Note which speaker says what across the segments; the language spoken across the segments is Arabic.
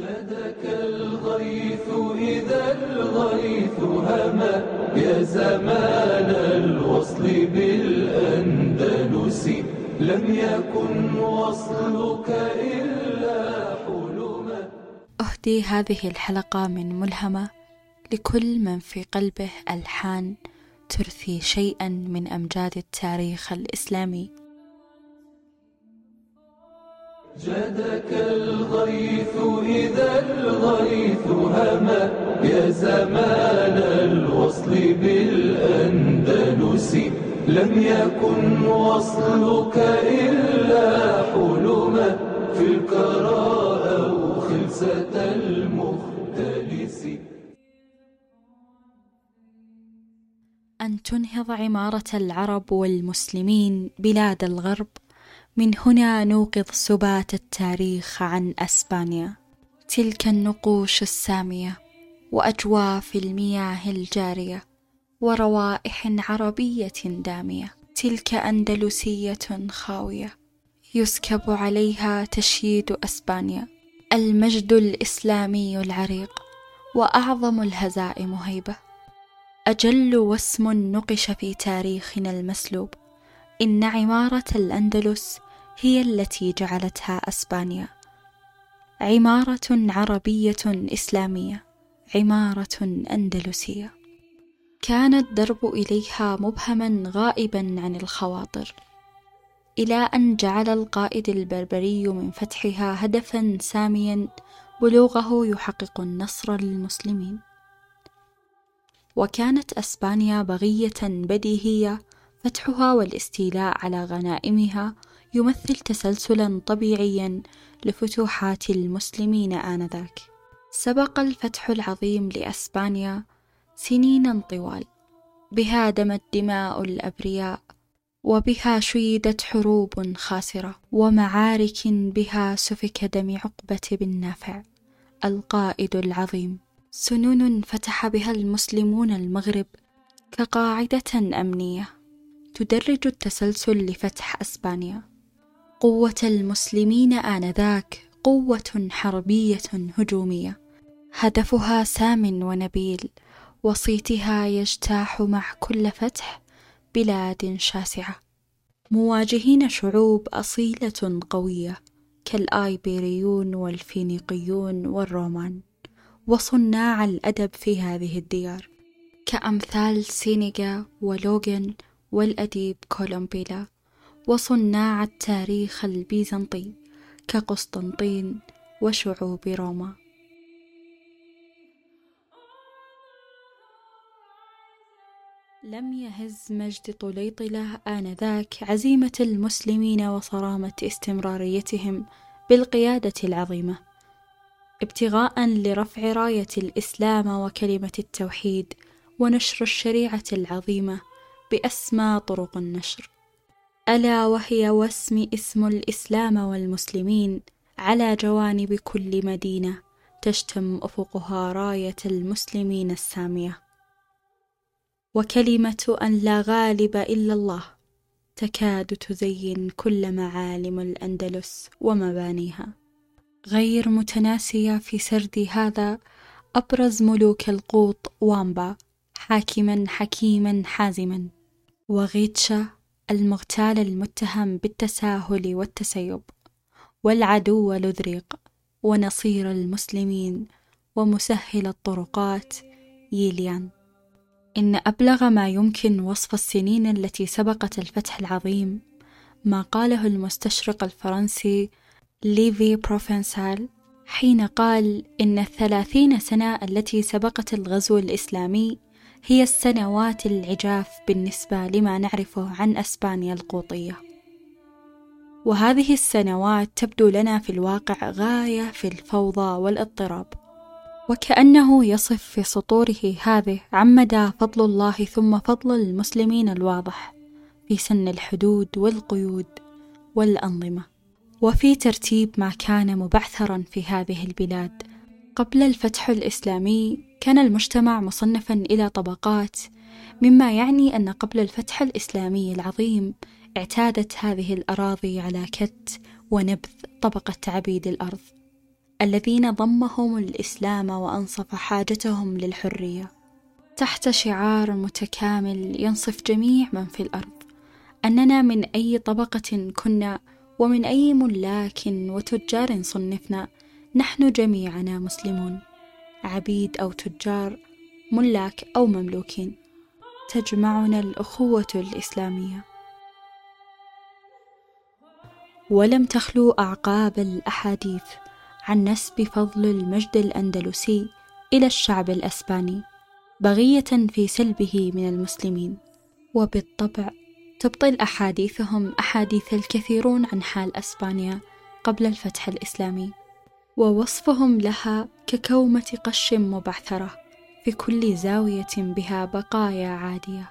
Speaker 1: جدك الغيث إذا الغيث هما. يا زمان الوصل بالأندلس لم يكن وصلك إلا حلما.
Speaker 2: أهدي هذه الحلقة من ملهمة. لكل من في قلبه ألحان ترثي شيئا من أمجاد التاريخ الإسلامي.
Speaker 1: جدك الغيث إذا الغيث هما. يا زمان الوصل بالأندلس لم يكن وصلك إلا حلما. في الكرى أو خلسة المختلس.
Speaker 2: أن تنهض عمارة العرب والمسلمين بلاد الغرب. من هنا نوقظ سبات التاريخ عن أسبانيا. تلك النقوش السامية وأجواف المياه الجارية وروائح عربية دامية. تلك أندلسية خاوية. يسكب عليها تشييد أسبانيا. المجد الإسلامي العريق وأعظم الهزائم هيبة. أجل واسم نقش في تاريخنا المسلوب. إن عمارة الأندلس هي التي جعلتها أسبانيا. عمارة عربية إسلامية عمارة أندلسية. كان الدرب إليها مبهما غائبا عن الخواطر. إلى أن جعل القائد البربري من فتحها هدفا ساميا بلوغه يحقق النصر للمسلمين. وكانت أسبانيا بغية بديهية فتحها والاستيلاء على غنائمها يمثل تسلسلا طبيعيا لفتوحات المسلمين آنذاك. سبق الفتح العظيم لأسبانيا سنينا طوال. بها دمت دماء الأبرياء وبها شيدت حروب خاسرة ومعارك بها سفك دم عقبة بن نافع القائد العظيم. سنون فتح بها المسلمون المغرب كقاعدة أمنية. تدرج التسلسل لفتح أسبانيا. قوة المسلمين آنذاك قوة حربية هجومية. هدفها سام ونبيل وصيتها يجتاح مع كل فتح بلاد شاسعة. مواجهين شعوب أصيلة قوية كالإيبيريون والفينيقيون والرومان وصناع الأدب في هذه الديار. كأمثال سينيكا ولوكان والأديب كولومبيلا وصناع التاريخ البيزنطي كقسطنطين وشعوب روما. لم يهز مجد طليطلة آنذاك عزيمة المسلمين وصرامة استمراريتهم بالقيادة العظيمة ابتغاء لرفع راية الإسلام وكلمة التوحيد ونشر الشريعة العظيمة بأسمى طرق النشر. ألا وهي واسم اسم الإسلام والمسلمين على جوانب كل مدينة تشتم أفقها راية المسلمين السامية. وكلمة أن لا غالب إلا الله تكاد تزين كل معالم الأندلس ومبانيها. غير متناسية في سرد هذا أبرز ملوك القوط وامبا حاكما حكيما حازما. وغيتشا المغتال المتهم بالتساهل والتسيب والعدو لذريق ونصير المسلمين ومسهل الطرقات. يليان إن أبلغ ما يمكن وصف السنين التي سبقت الفتح العظيم ما قاله المستشرق الفرنسي ليفي بروفنسال حين قال إن الثلاثين سنة التي سبقت الغزو الإسلامي هي السنوات العجاف بالنسبة لما نعرفه عن أسبانيا القوطية. وهذه السنوات تبدو لنا في الواقع غاية في الفوضى والاضطراب. وكأنه يصف في سطوره هذه عن مدى فضل الله ثم فضل المسلمين الواضح في سن الحدود والقيود والأنظمة. وفي ترتيب ما كان مبعثرا في هذه البلاد قبل الفتح الإسلامي كان المجتمع مصنفا إلى طبقات مما يعني أن قبل الفتح الإسلامي العظيم اعتادت هذه الأراضي على كت ونبذ طبقة عبيد الأرض الذين ضمهم الإسلام وأنصف حاجتهم للحرية. تحت شعار متكامل ينصف جميع من في الأرض أننا من أي طبقة كنا ومن أي ملاك وتجار صنفنا نحن جميعنا مسلمون. عبيد أو تجار ملاك أو مملوكين تجمعنا الأخوة الإسلامية. ولم تخلو أعقاب الأحاديث عن نسب فضل المجد الأندلسي إلى الشعب الأسباني بغية في سلبه من المسلمين. وبالطبع تبطل أحاديثهم أحاديث الكثيرون عن حال أسبانيا قبل الفتح الإسلامي. ووصفهم لها ككومة قش مبعثرة في كل زاوية بها بقايا عادية.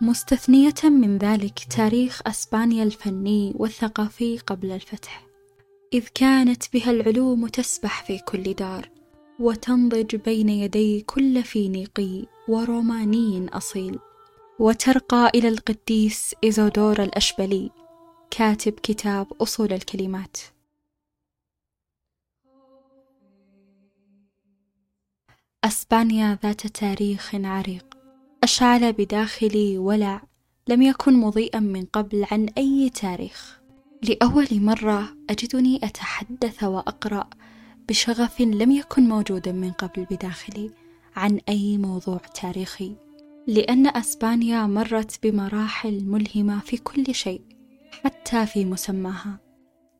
Speaker 2: مستثنية من ذلك تاريخ أسبانيا الفني والثقافي قبل الفتح. إذ كانت بها العلوم تسبح في كل دار وتنضج بين يدي كل فينيقي وروماني أصيل. وترقى إلى القديس إيزودور الأشبلي كاتب كتاب أصول الكلمات. أسبانيا ذات تاريخ عريق. أشعل بداخلي ولع لم يكن مضيئا من قبل عن أي تاريخ. لأول مرة أجدني أتحدث وأقرأ بشغف لم يكن موجودا من قبل بداخلي عن أي موضوع تاريخي. لأن أسبانيا مرت بمراحل ملهمة في كل شيء حتى في مسماها.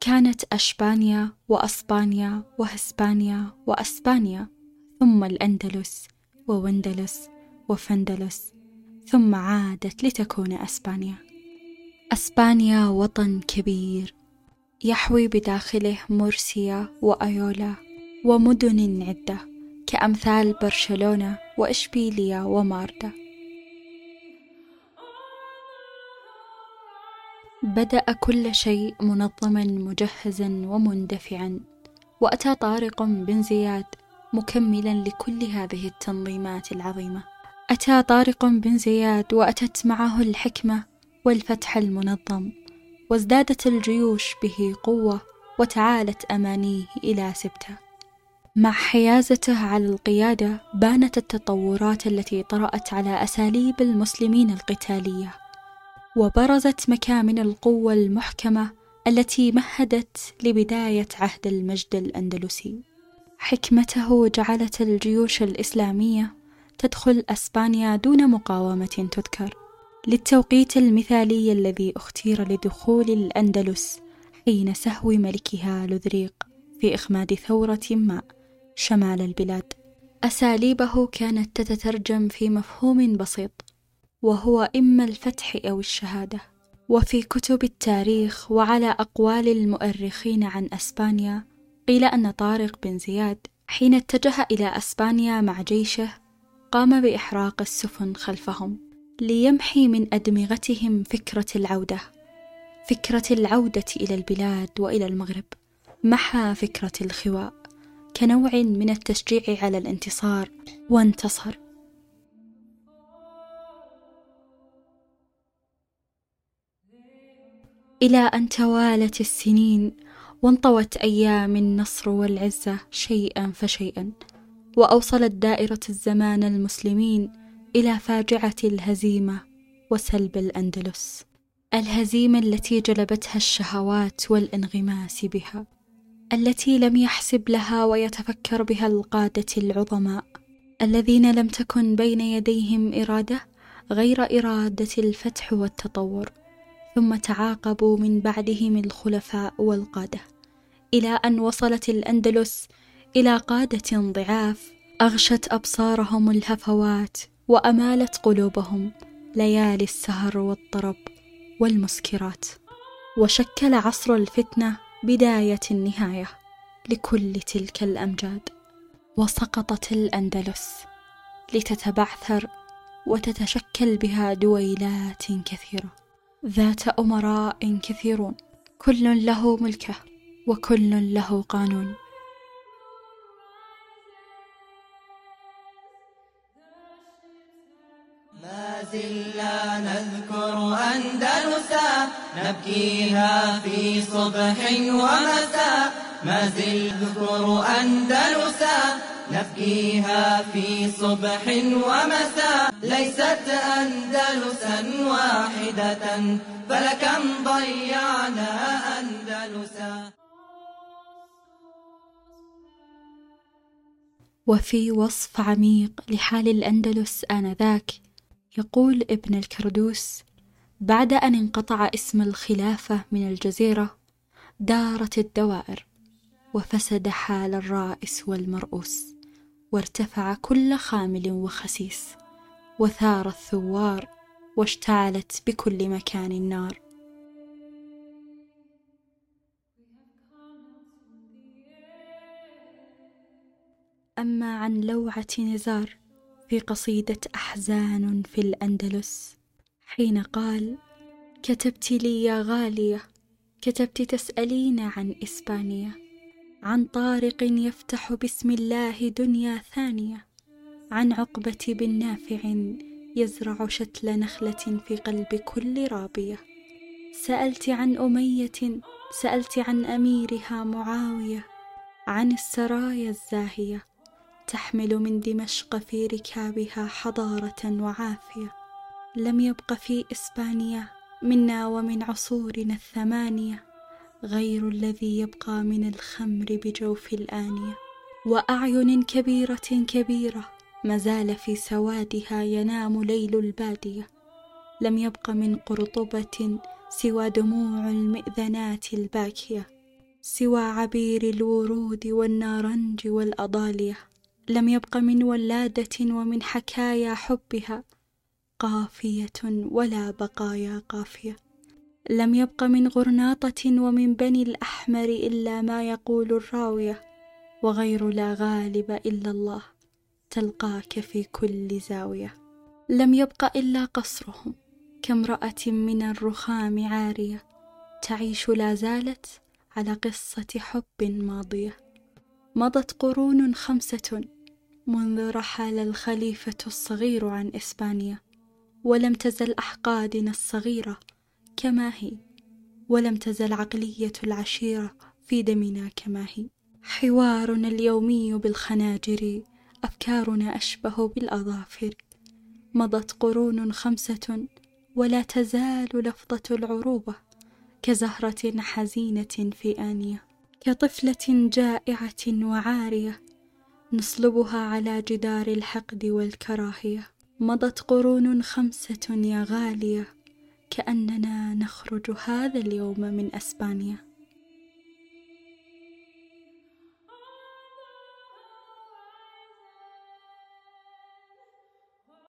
Speaker 2: كانت أشبانيا وأسبانيا وهسبانيا وأسبانيا. ثم الأندلس ووندلس وفندلس ثم عادت لتكون أسبانيا. أسبانيا وطن كبير يحوي بداخله مرسيا وأيولا ومدن عدة كأمثال برشلونة وإشبيلية وماردا. بدأ كل شيء منظما مجهزا ومندفعا وأتى طارق بن زياد مكملا لكل هذه التنظيمات العظيمة. أتى طارق بن زياد وأتت معه الحكمة والفتح المنظم وازدادت الجيوش به قوة وتعالت أمانيه إلى سبتة. مع حيازته على القيادة بانت التطورات التي طرأت على أساليب المسلمين القتالية وبرزت مكامن القوة المحكمة التي مهدت لبداية عهد المجد الأندلسي. حكمته جعلت الجيوش الإسلامية تدخل أسبانيا دون مقاومة تذكر. للتوقيت المثالي الذي أختير لدخول الأندلس حين سهو ملكها لذريق في إخماد ثورة ما شمال البلاد. أساليبه كانت تتترجم في مفهوم بسيط وهو إما الفتح أو الشهادة. وفي كتب التاريخ وعلى أقوال المؤرخين عن أسبانيا قيل أن طارق بن زياد حين اتجه إلى أسبانيا مع جيشه قام بإحراق السفن خلفهم ليمحي من أدمغتهم فكرة العودة فكرة العودة إلى البلاد وإلى المغرب محى فكرة الخواء كنوع من التشجيع على الانتصار وانتصر. إلى أن توالت السنين وانطوت أيام النصر والعزة شيئا فشيئا وأوصلت دائرة الزمان المسلمين إلى فاجعة الهزيمة وسلب الأندلس الهزيمة التي جلبتها الشهوات والانغماس بها التي لم يحسب لها ويتفكر بها القادة العظماء الذين لم تكن بين يديهم إرادة غير إرادة الفتح والتطور. ثم تعاقبوا من بعدهم الخلفاء والقادة إلى أن وصلت الأندلس إلى قادة ضعاف أغشت أبصارهم الهفوات وأمالت قلوبهم ليالي السهر والطرب والمسكرات. وشكل عصر الفتنة بداية النهاية لكل تلك الأمجاد. وسقطت الأندلس لتتبعثر وتتشكل بها دويلات كثيرة. ذات أمراء كثيرون. كل له ملكه وكل له قانون.
Speaker 3: ما زلنا نذكر أندلسا نبكيها في صبح ومساء. ما زل اذكر أندلسا نبكيها في صبح ومساء ليست أندلسا واحدة فلكم ضيعنا أندلسا.
Speaker 2: وفي وصف عميق لحال الأندلس آنذاك يقول ابن الكردوس بعد أن انقطع اسم الخلافة من الجزيرة دارت الدوائر وفسد حال الرائس والمرؤوس. وارتفع كل خامل وخسيس وثار الثوار واشتعلت بكل مكان النار. أما عن لوعة نزار في قصيدة أحزان في الأندلس حين قال كتبت لي يا غالية كتبت تسألين عن إسبانيا عن طارق يفتح بسم الله دنيا ثانية. عن عقبة بن نافع يزرع شتل نخلة في قلب كل رابية. سألت عن أمية سألت عن أميرها معاوية. عن السرايا الزاهية تحمل من دمشق في ركابها حضارة وعافية. لم يبق في إسبانيا منا ومن عصورنا الثمانية. غير الذي يبقى من الخمر بجوف الآنية. وأعين كبيرة كبيرة ما زال في سوادها ينام ليل البادية. لم يبق من قرطبة سوى دموع المئذنات الباكية سوى عبير الورود والنارنج والأضالية. لم يبق من ولادة ومن حكايا حبها قافية ولا بقايا قافية. لم يبق من غرناطة ومن بني الأحمر إلا ما يقول الراوية وغير لا غالب إلا الله تلقاك في كل زاوية. لم يبق إلا قصرهم كامرأة من الرخام عارية تعيش لا زالت على قصة حب ماضية. مضت قرون خمسة منذ رحل الخليفة الصغير عن إسبانيا ولم تزل أحقادنا الصغيرة كما هي؟ ولم تزل عقلية العشيرة في دمنا كما هي. حوارنا اليومي بالخناجر أفكارنا أشبه بالأظافر. مضت قرون خمسة ولا تزال لفظة العروبة كزهرة حزينة في آنية. كطفلة جائعة وعارية نصلبها على جدار الحقد والكراهية. مضت قرون خمسة يا غالية كأننا نخرج هذا اليوم من أسبانيا.